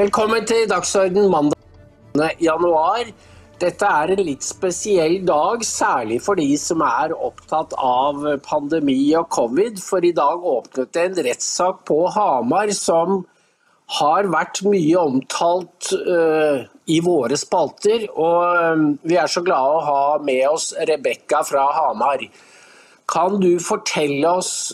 Velkommen til Dagsorden mandag januar. Dette er en litt spesiell dag, særlig for de som er opptatt av pandemi og covid. For i dag åpnet det en rettssak på Hamar som har vært mye omtalt uh, i våre spalter. Og um, vi er så glade å ha med oss Rebekka fra Hamar. Kan du fortelle oss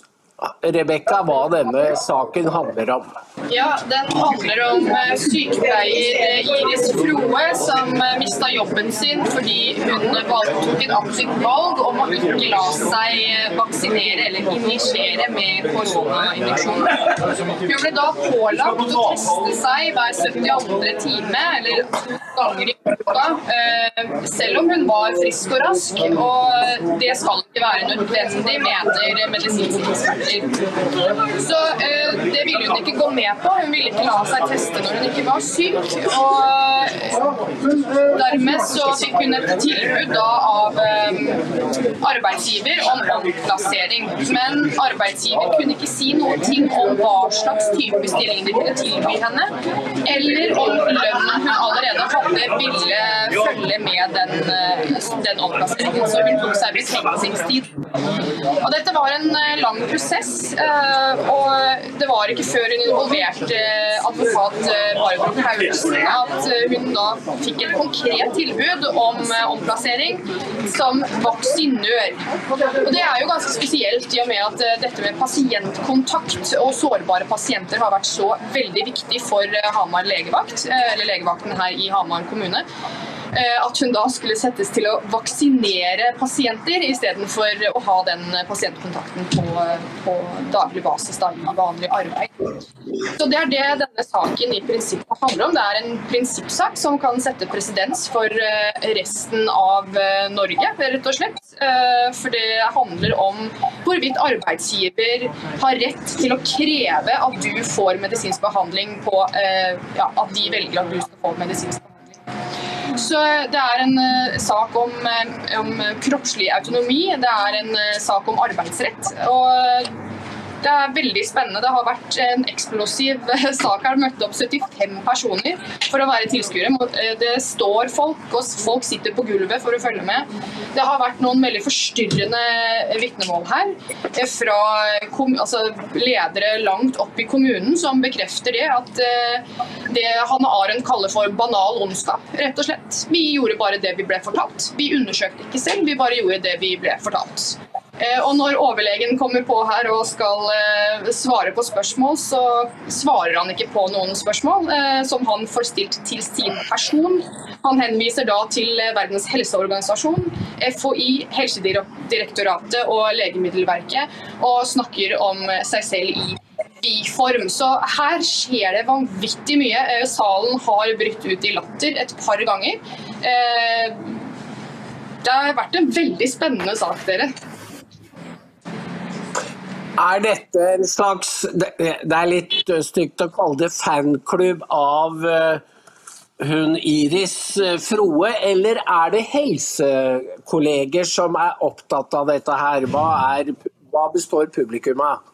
Rebekka, hva denne saken handler om? Ja, Den handler om eh, sykepleier eh, Iris Froe som eh, mista jobben sin fordi hun tok et aktivt valg om å ikke la seg vaksinere eller injisere med koronainjeksjon. Hun ble da pålagt å teste seg hver 72. time, eller to ganger i uka, selv om hun var frisk og rask. Og det skal ikke være nødvendig, mener medisinske eksperter. Så det ville hun ikke gå med på. Hun ville ikke la seg teste når hun ikke var syk. Og dermed så fikk hun et tilbud da av eh, arbeidsgiver om omplassering. Men arbeidsgiver kunne ikke si noen ting om hva slags type stilling de kunne tilby henne, eller om lønnen hun allerede hadde, ville følge med den, eh, den omplasseringen. Så hun tok seg betenkningstid. Og dette var en eh, lang prosess, eh, og det var ikke før hun involverte Eh, advokat eh, Barbro Paulsen at eh, hun da fikk et konkret tilbud om omplassering som vaksinør. Og Det er jo ganske spesielt i og med at dette med pasientkontakt og sårbare pasienter har vært så veldig viktig for Hamar legevakt, eller legevakten her i Hamar kommune. Eh, at hun da skulle settes til å vaksinere pasienter istedenfor å ha den pasientkontakten på, på daglig basis da, i vanlig arbeid. Så Det er det denne saken i prinsippet handler om. Det er en prinsippsak som kan sette presedens for eh, resten av eh, Norge, rett og slett. For det handler om hvorvidt arbeidsgiver har rett til å kreve at du får medisinsk behandling på ja, at de velger at du skal få medisinsk behandling. Så Det er en uh, sak om, uh, om, kroppslig autonomi, det er en uh, sak om arbeidsrett. og det er veldig spennende. Det har vært en eksplosiv sak her. Møtt opp 75 personer for å være tilskuere. Det står folk, og folk sitter på gulvet for å følge med. Det har vært noen veldig forstyrrende vitnemål her fra altså, ledere langt opp i kommunen som bekrefter det. At det Hanne Arendt kaller for banal ondskap, rett og slett. Vi gjorde bare det vi ble fortalt. Vi undersøkte ikke selv, vi bare gjorde det vi ble fortalt. Eh, og når overlegen kommer på her og skal eh, svare på spørsmål, så svarer han ikke på noen spørsmål eh, som han får stilt til sin person. Han henviser da til Verdens helseorganisasjon, FHI, Helsedirektoratet og Legemiddelverket, og snakker om seg selv i vi-form. Så her skjer det vanvittig mye. Salen har brutt ut i latter et par ganger. Det har vært en veldig spennende sak, dere. Er dette en slags Det er litt stygt å kalle det fanklubb av eh, hun Iris eh, Froe, eller er det helsekolleger som er opptatt av dette her? Hva, er, hva består publikum av?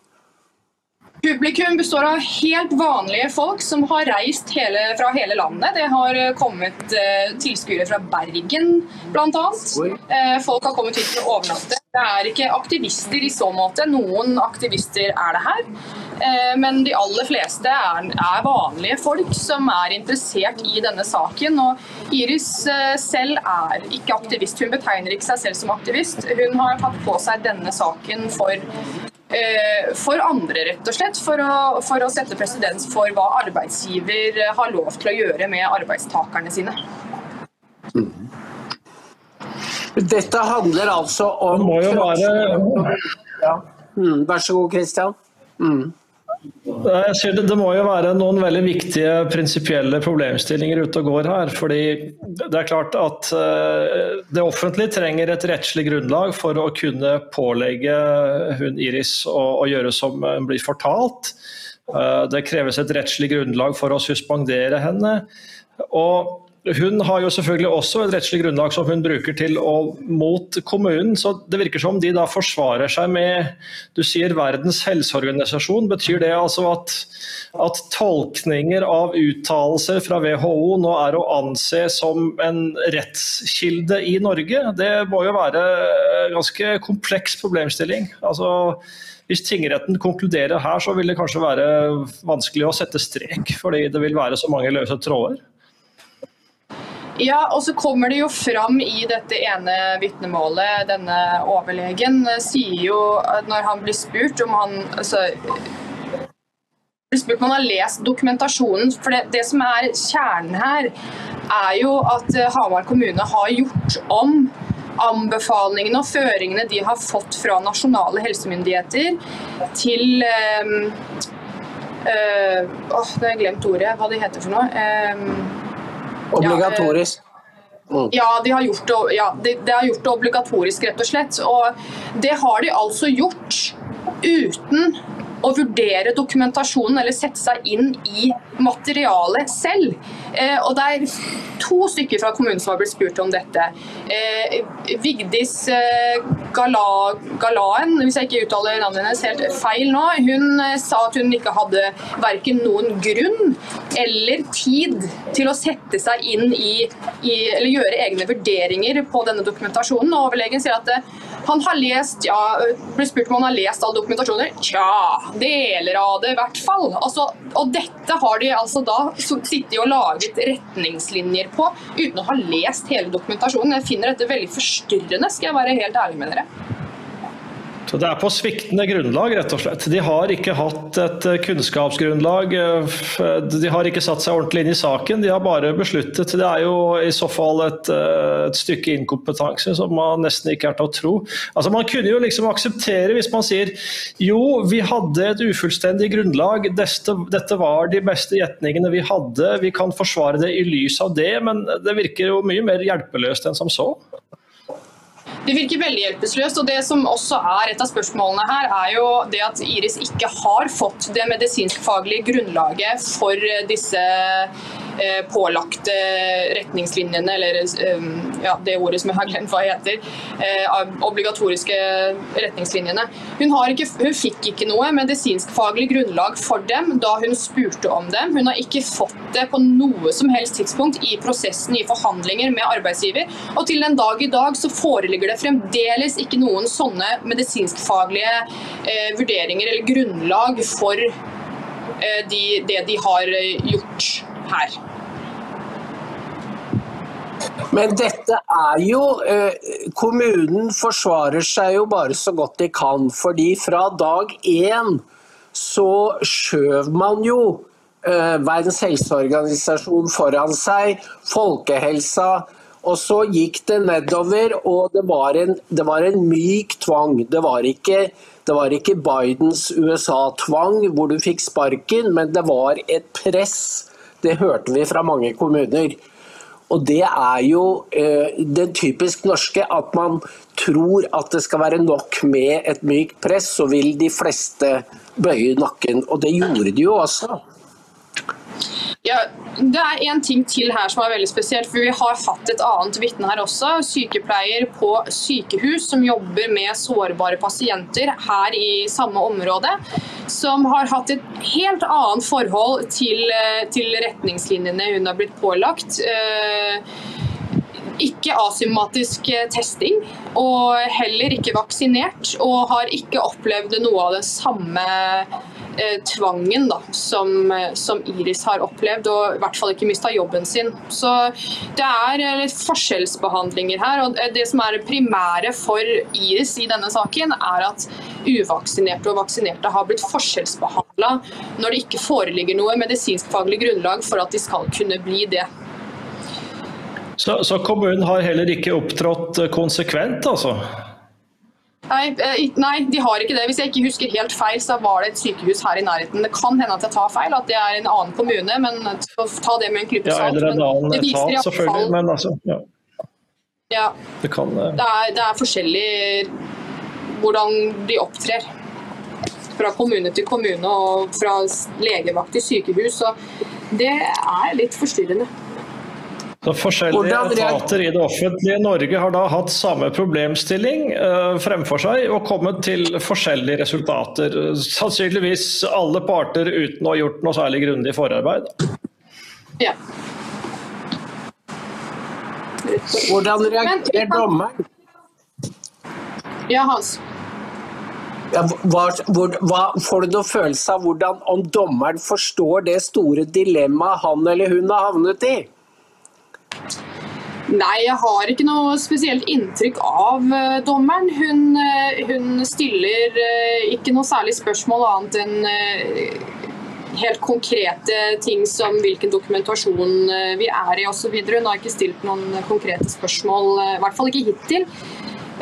Publikum består av helt vanlige folk som har reist hele, fra hele landet. Det har eh, kommet eh, tilskuere fra Bergen bl.a. Eh, folk har kommet hit for å overnatte. Det er ikke aktivister i så måte. Noen aktivister er det her. Eh, men de aller fleste er, er, vanlige folk som er interessert i denne saken. Og Iris eh, selv er ikke aktivist. Hun betegner ikke seg selv som aktivist. Hun har tatt på seg denne saken for for andre, rett og slett. For å, for å sette presedens for hva arbeidsgiver har lov til å gjøre med arbeidstakerne sine. Mm. Dette handler altså om Det må jo være ja. mm, Vær så god, Kristian. Mm. Det må jo være noen veldig viktige prinsipielle problemstillinger ute og går her. fordi Det er klart at eh, det offentlige trenger et rettslig grunnlag for å kunne pålegge hun Iris å, å gjøre som hun blir fortalt. Eh, det kreves et rettslig grunnlag for å suspendere henne. Og hun har jo selvfølgelig også et rettslig grunnlag som hun bruker til å mot kommunen. Så det virker som de da forsvarer seg med Du sier Verdens helseorganisasjon. Betyr det altså at, at tolkninger av uttalelser fra WHO nå er å anse som en rettskilde i Norge? Det må jo være en ganske kompleks problemstilling. Altså hvis tingretten konkluderer her, så vil det kanskje være vanskelig å sette strek, fordi det vil være så mange løse tråder? Ja, og så kommer det jo fram i dette ene vitnemålet. Denne overlegen sier jo når han blir spurt om han altså, blir spurt om han har lest dokumentasjonen. For det, det som er kjernen her, er jo at Hamar kommune har gjort om anbefalingene og føringene de har fått fra nasjonale helsemyndigheter til øh, øh, åh, Nå har jeg glemt ordet, hva det heter for noe. Um, Obligatorisk. Mm. Ja, de har, gjort det, ja de, de har gjort det obligatorisk, rett og slett. Og det har de altså gjort uten å vurdere dokumentasjonen eller sette seg inn i materialet selv. Eh, og Det er to stykker fra kommunen som har blitt spurt om dette. Eh, Vigdis eh, Gala, Galaen, hvis jeg ikke uttaler navnet hennes helt feil nå, hun eh, sa at hun ikke hadde verken noen grunn eller tid til å sette seg inn i, i eller gjøre egne vurderinger på denne dokumentasjonen. Og overlegen sier at eh, han har lest, ja, blir spurt om han har lest all dokumentasjoner. Tja, deler av det i hvert fall. Altså, og dette har de altså da sittet og laget retningslinjer på uten å ha lest hele dokumentasjonen. Jeg finner dette veldig forstyrrende, skal jeg være helt ærlig med dere. Det er på sviktende grunnlag, rett og slett. De har ikke hatt et eh, kunnskapsgrunnlag. Eh, de har ikke satt seg ordentlig inn i saken, de har bare besluttet. Det er jo i så fall et, eh, et stykke inkompetanse som man nesten ikke er til å tro. Altså Man kunne jo liksom akseptere hvis man sier jo, vi hadde et ufullstendig grunnlag, dette, dette var de beste gjetningene vi hadde, vi kan forsvare det i lys av det, men det virker jo mye mer hjelpeløst enn som så. Det virker veldig hjelpeløst. og Det som også er et av spørsmålene her, er jo det at Iris ikke har fått det medisinskfaglige grunnlaget for disse Eh, pålagte retningslinjene, eller eh, ja, det ordet som jeg har glemt hva heter, eh, obligatoriske retningslinjene. Hun, ikke, hun fikk ikke noe medisinskfaglig grunnlag for dem da hun spurte om dem. Hun har ikke fått det på noe som helst tidspunkt i prosessen i forhandlinger med arbeidsgiver. Og til den dag i dag så foreligger det fremdeles ikke noen sånne medisinskfaglige eh, vurderinger eller grunnlag for eh, de, det de har gjort her. Men dette er jo eh, Kommunen forsvarer seg jo bare så godt de kan. fordi fra dag én så skjøv man jo eh, Verdens helseorganisasjon foran seg, folkehelsa. Og så gikk det nedover, og det var en, det var en myk tvang. Det var ikke det var ikke Bidens USA-tvang hvor du fikk sparken, men det var et press det hørte vi fra mange kommuner. Og det er jo eh, det typisk norske at man tror at det skal være nok med et mykt press, så vil de fleste bøye nakken. Og det gjorde de jo også. Ja, Det er en ting til her som er veldig spesielt. for Vi har hatt et annet vitne her også. Sykepleier på sykehus som jobber med sårbare pasienter her i samme område. Som har hatt et helt annet forhold til, eh, til retningslinjene hun har blitt pålagt. Eh, ikke asymatisk testing, og heller ikke vaksinert. Og har ikke opplevd noe av det samme eh, tvangen da, som, eh, som, Iris har opplevd, og i hvert fall ikke mista jobben sin. Så det er eh, litt forskjellsbehandlinger her. og Det som er det primære for Iris i denne saken, er at uvaksinerte og vaksinerte har blitt forskjellsbehandla når det ikke foreligger noe medisinskfaglig grunnlag for at de skal kunne bli det. Så, så kommunen har heller ikke opptrådt konsekvent, altså? Nei, eh, nei, de har ikke det. Hvis jeg ikke husker helt feil, så var det et sykehus her i nærheten. Det kan hende at jeg tar feil, at det er en annen kommune, men ta det med en klype salt. Ja, eller en annen etat, selvfølgelig. Men altså, ja. ja. Det, kan, uh... det, er, det er forskjellig hvordan de opptrer. Fra kommune til kommune og fra legevakt til sykehus. Så det er litt forstyrrende. Så Forskjellige etater i det offentlige Norge har da hatt samme problemstilling uh, fremfor seg og kommet til forskjellige resultater. Sannsynligvis alle parter uten å ha gjort noe særlig grundig forarbeid. Ja. Hvordan reagerer dommeren? Ja, Hans. Ja, hva, hvor, hva, får du noen følelse av hvordan om dommeren forstår det store dilemmaet han eller hun har havnet i? Nei, jeg har ikke noe spesielt inntrykk av uh, dommeren. Hun, uh, hun stiller uh, ikke noe særlig spørsmål annet enn helt konkrete ting som hvilken dokumentasjon vi er i osv. Hun har ikke stilt noen konkrete spørsmål, i hvert fall ikke hittil.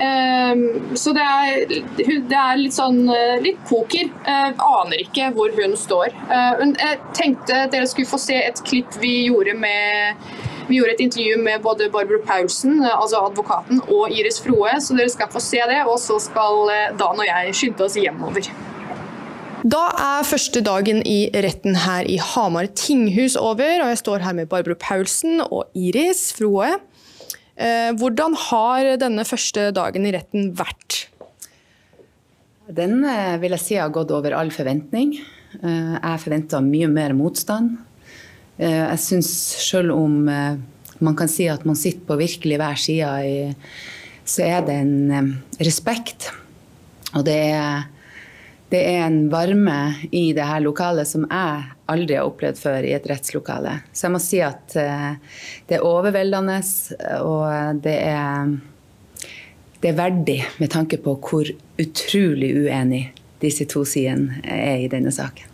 Ehm, så det er, det er, litt sånn eh, litt poker. Jeg aner ikke hvor hun står. Eh, jeg tenkte dere skulle få se et klipp vi gjorde med vi gjorde et intervju med både Barbro Paulsen, altså advokaten, og Iris Froe, så dere skal få se det. Og så skal eh, Dan og jeg skynde oss hjemover. Da er første dagen i retten her i Hamar tinghus over, og jeg står her med Barbro Paulsen og Iris Froe. Eh, hvordan har denne første dagen i retten vært? Den eh, vil jeg si har gått over all forventning. Eh, jeg forventa mye mer motstand. Jeg syns selv om man kan si at man sitter på virkelig hver side, så er det en respekt. Og det er det er en varme i det her lokalet som jeg aldri har opplevd før i et rettslokale. Så jeg må si at eh, det er overveldende, og det er, det er verdig med tanke på hvor utrolig uenig disse to sidene er i denne saken.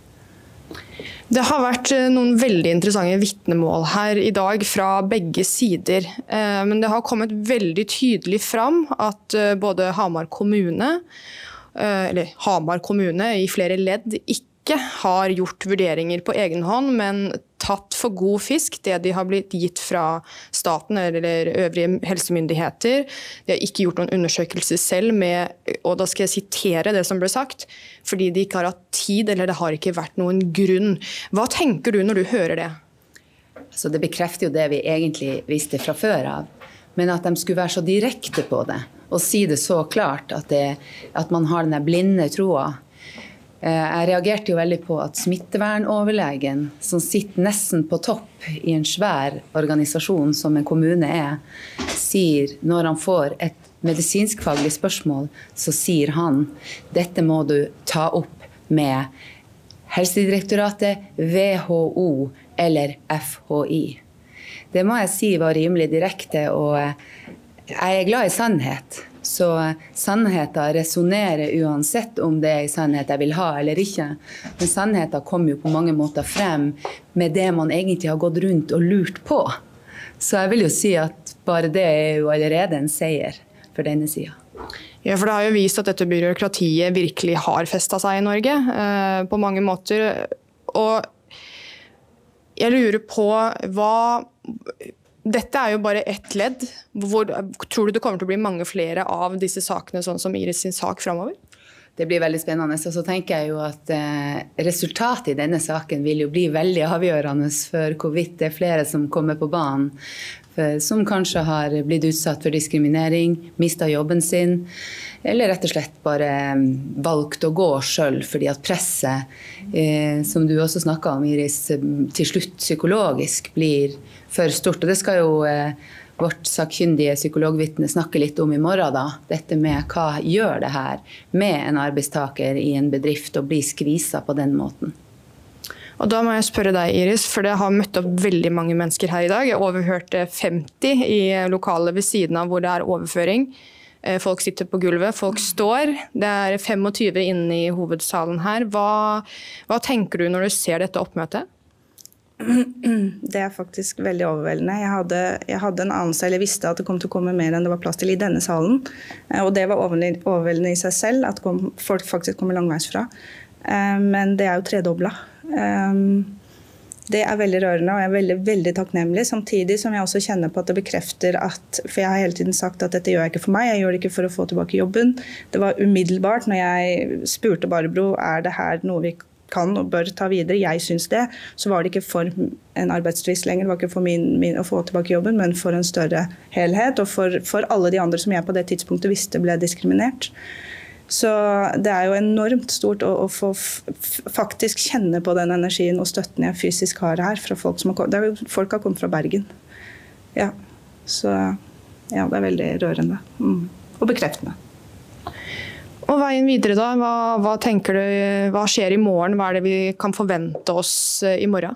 Det har vært eh, noen veldig interessante vitnemål her i dag fra begge sider. Eh, men det har kommet veldig tydelig fram at både Hamar kommune Eh, eller Hamar kommune i flere ledd ikke har gjort vurderinger på egen hånd, men tatt for god fisk det de har blitt gitt fra staten eller øvrige helsemyndigheter. De har ikke gjort noen undersøkelser selv med og da skal jeg sitere det som ble sagt, fordi de ikke har hatt tid eller det har ikke vært noen grunn. Hva tenker du når du hører det? Så det bekrefter jo det vi egentlig visste fra før av. Men at de skulle være så direkte på det og si det så klart, at, det, at man har den blinde troa. Eh, jeg reagerte jo veldig på at smittevernoverlegen, som sitter nesten på topp i en svær organisasjon som en kommune er, sier når han får et medisinskfaglig spørsmål, så sier han dette må du ta opp med Helsedirektoratet, WHO eller FHI. Det må jeg si var rimelig direkte. og Jeg er glad i sannhet. Så sannheten resonnerer uansett om det er en sannhet jeg vil ha eller ikke. Men sannheten kommer jo på mange måter frem med det man egentlig har gått rundt og lurt på. Så jeg vil jo si at bare det er jo allerede en seier for denne sida. Ja, for Det har jo vist at dette byråkratiet virkelig har festa seg i Norge eh, på mange måter. Og jeg lurer på hva dette er jo bare ett ledd. Hvor, tror du det kommer til å bli mange flere av disse sakene, sånn som Iris sin sak framover? Det blir veldig spennende. Og så tenker jeg jo at eh, Resultatet i denne saken vil jo bli veldig avgjørende for hvorvidt det er flere som kommer på banen. Som kanskje har blitt utsatt for diskriminering, mista jobben sin. Eller rett og slett bare eh, valgt å gå sjøl fordi at presset, eh, som du også snakka om, Iris, til slutt psykologisk blir for stort. Og det skal jo eh, vårt sakkyndige psykologvitne snakke litt om i morgen. da. Dette med hva gjør det her med en arbeidstaker i en bedrift å bli skvisa på den måten. Og da må jeg spørre deg, Iris, for det har møtt opp veldig mange mennesker her i dag. Jeg overhørte 50 i lokalet ved siden av hvor det er overføring. Eh, folk sitter på gulvet, folk står. Det er 25 inne i hovedsalen her. Hva, hva tenker du når du ser dette oppmøtet? Det er faktisk veldig overveldende. Jeg hadde, jeg hadde en anelse, eller visste at det kom til å komme mer enn det var plass til i denne salen. Eh, og det var overveldende i seg selv, at folk faktisk kommer langveisfra. Eh, men det er jo tredobla. Eh, det er veldig rørende og jeg er veldig, veldig takknemlig. Samtidig som jeg også kjenner på at det bekrefter at For jeg har hele tiden sagt at dette gjør jeg ikke for meg, jeg gjør det ikke for å få tilbake jobben. Det var umiddelbart når jeg spurte Barbro er det her noe vi kan og bør ta videre. Jeg syns det. Så var det ikke for en arbeidstvist lenger. Det var ikke for min, min, å få tilbake jobben, men for en større helhet. Og for, for alle de andre som jeg på det tidspunktet visste ble diskriminert. Så det er jo enormt stort å, å få faktisk kjenne på den energien og støtten jeg fysisk har her fra folk som har kommet. Er, folk har kommet fra Bergen. Ja. Så ja, det er veldig rørende. Mm. Og bekreftende. Og veien videre, da? Hva, hva, tenker du, hva skjer i morgen? Hva er det vi kan forvente oss eh, i morgen?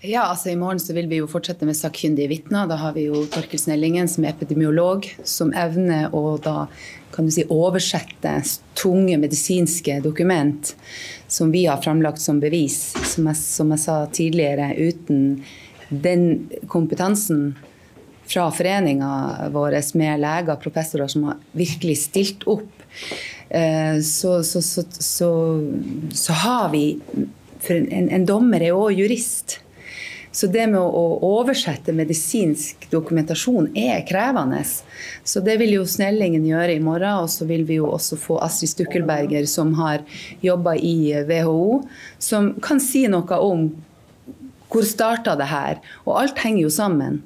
Ja, altså I morgen så vil vi jo fortsette med sakkyndige vitner. Da har vi jo Torkel Snellingen som er epidemiolog, som evner å da kan du si oversette tunge medisinske dokument som vi har framlagt som bevis. Som jeg, som jeg sa tidligere, uten den kompetansen fra foreninga vår med leger og professorer som har virkelig stilt opp så, så, så, så, har vi For en, en dommer er òg jurist. Så det med å oversette medisinsk dokumentasjon er krevende. Så det vil jo Snellingen gjøre i morgen. Og så vil vi jo også få Astrid Stukkelberger, som har jobba i WHO, som kan si noe om hvor starta det her. Og alt henger jo sammen.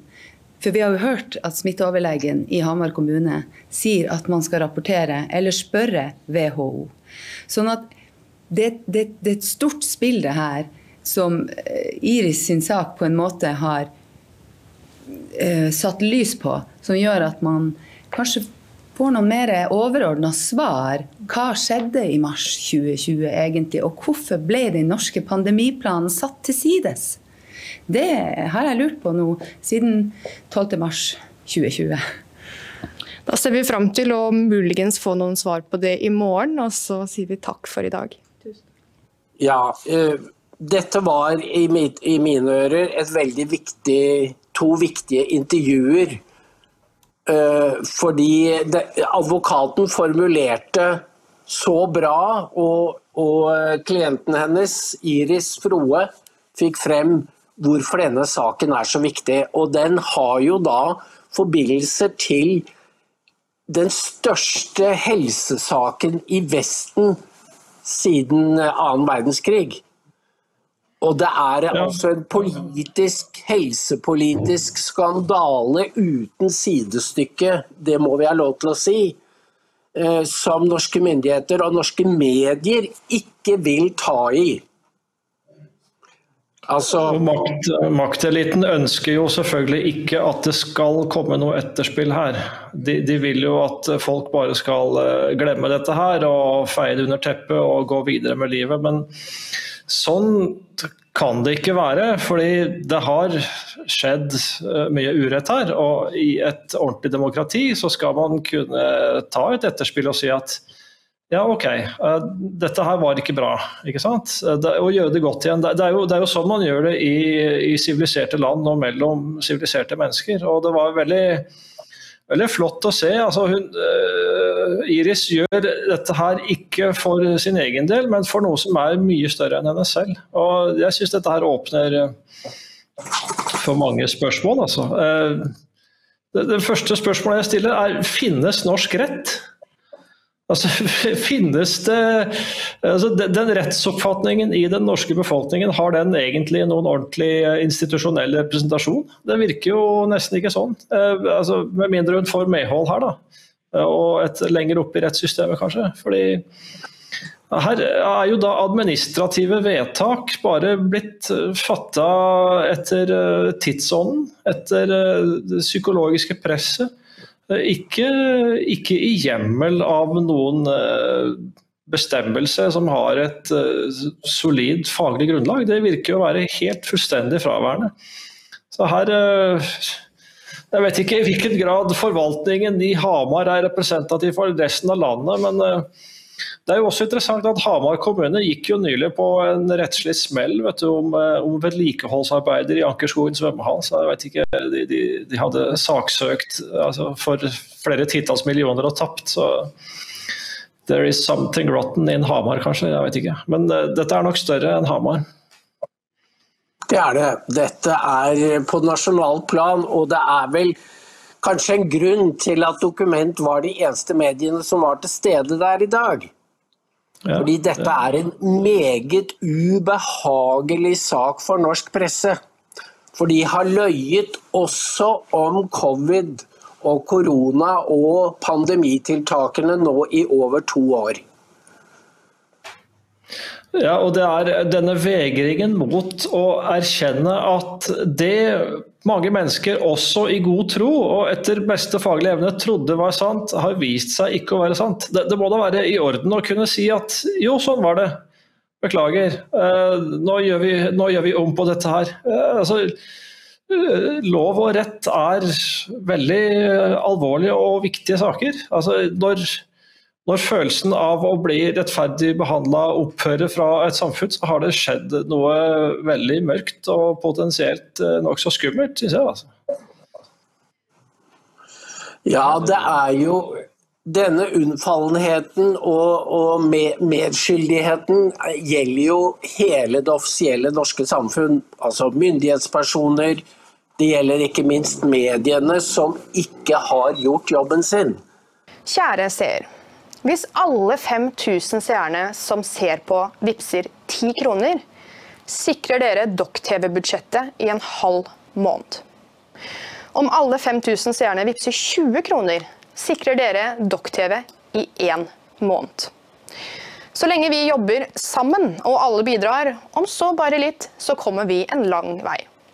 For vi har jo hørt at smitteoverlegen i Hamar kommune sier at man skal rapportere eller spørre WHO. Sånn at det, det, det er et stort spill, det her, som eh, Iris sin sak på en måte har uh, satt lys på, som gjør at man kanskje får noen mer overordna svar. Hva skjedde i mars 2020 egentlig, og hvorfor ble den norske pandemiplanen satt til sides? Det har jeg lurt på nå siden 12.3.2020. Da ser vi fram til å muligens få noen svar på det i morgen, og så sier vi takk for i dag. Ja, uh, dette var i, mit, i, mine ører et veldig viktig, to viktige intervjuer. Uh, fordi det, advokaten formulerte så bra, og, og klienten hennes, Iris Froe, fikk frem hvorfor denne saken er så viktig. Og den har jo da forbindelser til den største helsesaken i Vesten siden annen verdenskrig. Og det er altså en politisk, helsepolitisk skandale uten sidestykke, det må vi ha lov til å si, eh, som norske myndigheter og norske medier ikke vil ta i. Altså... Makt, makteliten ønsker jo selvfølgelig ikke at det skal komme noe etterspill her. De, de, vil jo at folk bare skal eh, glemme dette her og feie det under teppet og gå videre med livet. Men sånn kan det ikke være, fordi det har skjedd eh, mye urett her. Og i et ordentlig demokrati så skal man kunne ta et etterspill og si at ja, OK, uh, dette her var ikke bra. ikke sant? Eh, å gjøre det godt igjen. Det, det, er jo, det, er jo, sånn man gjør det i siviliserte land og mellom siviliserte mennesker. Og det var veldig, veldig flott å se. Altså, hun, uh, Iris gjør dette her ikke for sin egen del, men for noe som er mye større enn henne selv. Og jeg syns dette her åpner for mange spørsmål, altså. Uh, det, det første spørsmålet jeg stiller er finnes norsk rett? Altså, finnes det altså, Den rettsoppfatningen i den norske befolkningen, har den egentlig noen ordentlig eh, institusjonell representasjon? Det virker jo nesten ikke sånn. Eh, altså, med mindre hun får medhold her, da. Eh, og et lenger opp i rettssystemet, kanskje. Fordi her er jo da administrative vedtak bare blitt fatta etter tidsånden, etter det psykologiske presset. Ikke, ikke i hjemmel av noen eh, bestemmelse som har et eh, solid faglig grunnlag. Det virker å være helt fullstendig fraværende. Så her eh, Jeg vet ikke i hvilken grad forvaltningen i Hamar er representativ for resten av landet, men det er jo også interessant at Hamar kommune gikk jo nylig på en rettslig smell vet du, om, eh, om vedlikeholdsarbeider i Ankerskogen svømmehall. så jeg vet ikke, De, de, de hadde saksøkt altså, for flere titalls millioner og tapt. så There is something rotten in Hamar, kanskje. Jeg vet ikke. Men uh, dette er nok større enn Hamar. Det er det. Dette er på nasjonalt plan, og det er vel kanskje en grunn til at Dokument var de eneste mediene som var til stede der i dag. Ja, Fordi dette er en meget ubehagelig sak for norsk presse. For de har løyet også om covid og korona og pandemitiltakene nå i over to år. Ja, og det er denne vegringen mot å erkjenne at det mange mennesker, også i god tro og etter beste faglige evne, trodde var sant, har vist seg ikke å være sant. Det, det må da være i orden å kunne si at jo, sånn var det. Beklager. Eh, nå, gjør vi, nå, gjør vi, om på dette her. Eh, altså, eh, lov og rett er veldig alvorlige og viktige saker. Altså, når når følelsen av å bli rettferdig behandla opphører fra et samfunn, så har det skjedd noe veldig mørkt og potensielt eh, nokså skummelt, syns jeg. Altså. Ja, det er jo denne unnfallenheten og, og medskyldigheten gjelder jo hele det offisielle norske samfunn. Altså myndighetspersoner. Det gjelder ikke minst mediene, som ikke har gjort jobben sin. Kjære seer. Hvis alle 5000 seerne som ser på vipser 10 kroner, sikrer dere Dokk-TV-budsjettet i en halv måned. Om alle 5000 seerne vipser 20 kroner, sikrer dere Dokk-TV i én måned. Så lenge vi jobber sammen og alle bidrar, om så bare litt, så kommer vi en lang vei.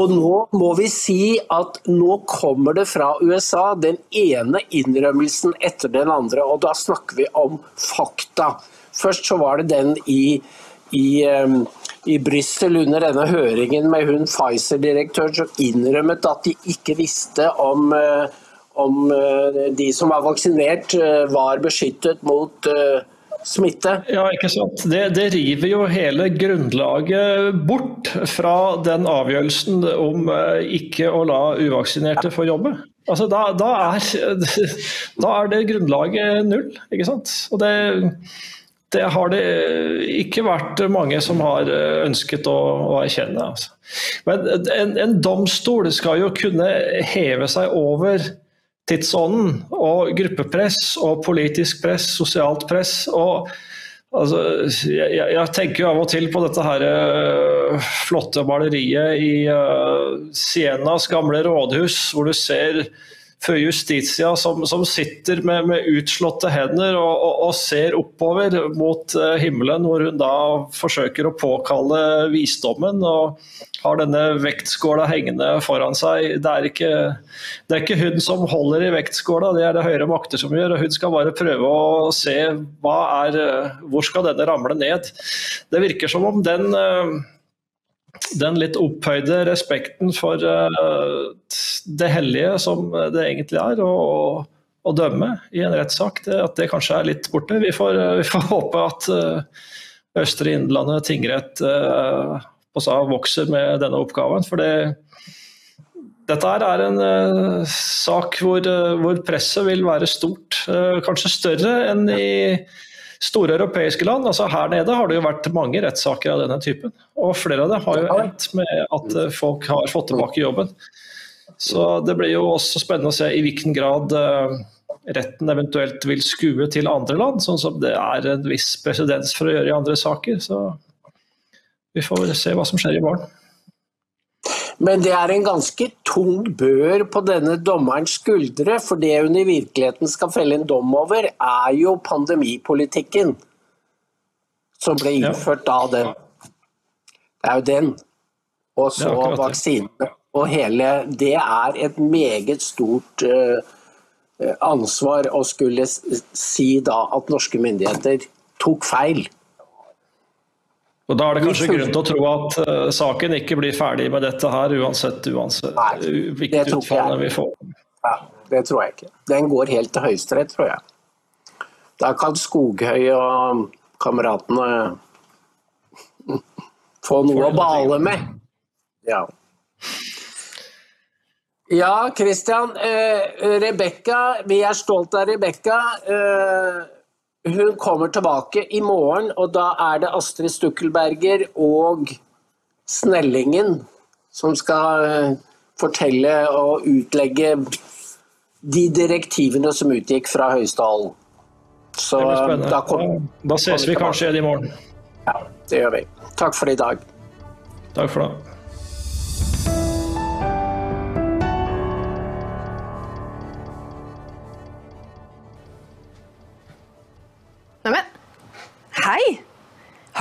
Og nå må vi si at nå kommer det fra USA den ene innrømmelsen etter den andre, og da snakker vi om fakta. Først så var det den i, i, i Brussel under denne høringen med hun Pfizer-direktøren som innrømmet at de ikke visste om, uh, om uh, de som var vaksinert uh, var beskyttet mot smitte. Ja, ikke sant. Det, det, river jo hele grunnlaget bort fra den avgjørelsen om eh, ikke å la uvaksinerte få jobbe. Altså, da, da, er, da er det grunnlaget null, ikke sant. Og det, det har det ikke vært mange som har ønsket å, å erkjenne. Altså. Men en, en domstol skal jo kunne heve seg over tidsånden og gruppepress og politisk press, sosialt press. og altså, jeg, jeg, tenker jo av og til på dette her uh, flotte maleriet i uh, Sienas gamle rådhus, hvor du ser før Justitia som, som sitter med, med, utslåtte hender og, og, og ser oppover mot uh, himmelen, hvor hun da forsøker å påkalle visdommen. og har denne vektskåla hengende foran seg. Det er, ikke, det er ikke hun som holder i vektskåla, det er det høyere makter som gjør. og Hun skal bare prøve å se er, hvor skal denne ramle ned. Det virker som om den uh, den litt opphøyde respekten for uh, det hellige som det egentlig er, å, å dømme i en rettssak, at det kanskje er litt borte. Vi får, uh, vi får håpe at uh, Østre Innlandet tingrett vokser med denne oppgaven. For det, dette er en sak hvor, hvor, presset vil være stort. kanskje større enn i store europeiske land. altså Her nede har det jo vært mange rettssaker av denne typen. Og flere av dem har jo endt med at eh, folk har fått tilbake jobben. Så det blir jo også spennende å se i hvilken grad uh, retten eventuelt vil skue til andre land, sånn som det er en viss presedens for å gjøre i andre saker. Så vi får se hva som skjer i morgen. Men det er en ganske tung bør på denne dommerens skuldre, for det hun i virkeligheten skal felle en dom over, er jo pandemipolitikken som ble innført da den. Det er jo den. Og så vaksinene. Og hele Det er et meget stort uh, ansvar å skulle si da at norske myndigheter tok feil. Og Da er det kanskje grunn til å tro at uh, saken ikke blir ferdig med dette her, uansett, uansett Nei, hvilket utfall vi får. Ja, det tror jeg ikke. Den går helt til Høyesterett, tror jeg. Da kan Skoghøy og kameratene få noe å bale med. Ja. Ja, Christian. Eh, Rebekka, vi er stolt av Rebekka. Eh, hun kommer tilbake i morgen, og da er det Astrid Stukkelberger og Snellingen som skal eh, fortelle og utlegge de direktivene som utgikk fra Høyestalen. Så da, spennende. kom, Da ses vi kanskje igjen i morgen. ja, det gjør vi. Takk for i dag. Takk for det.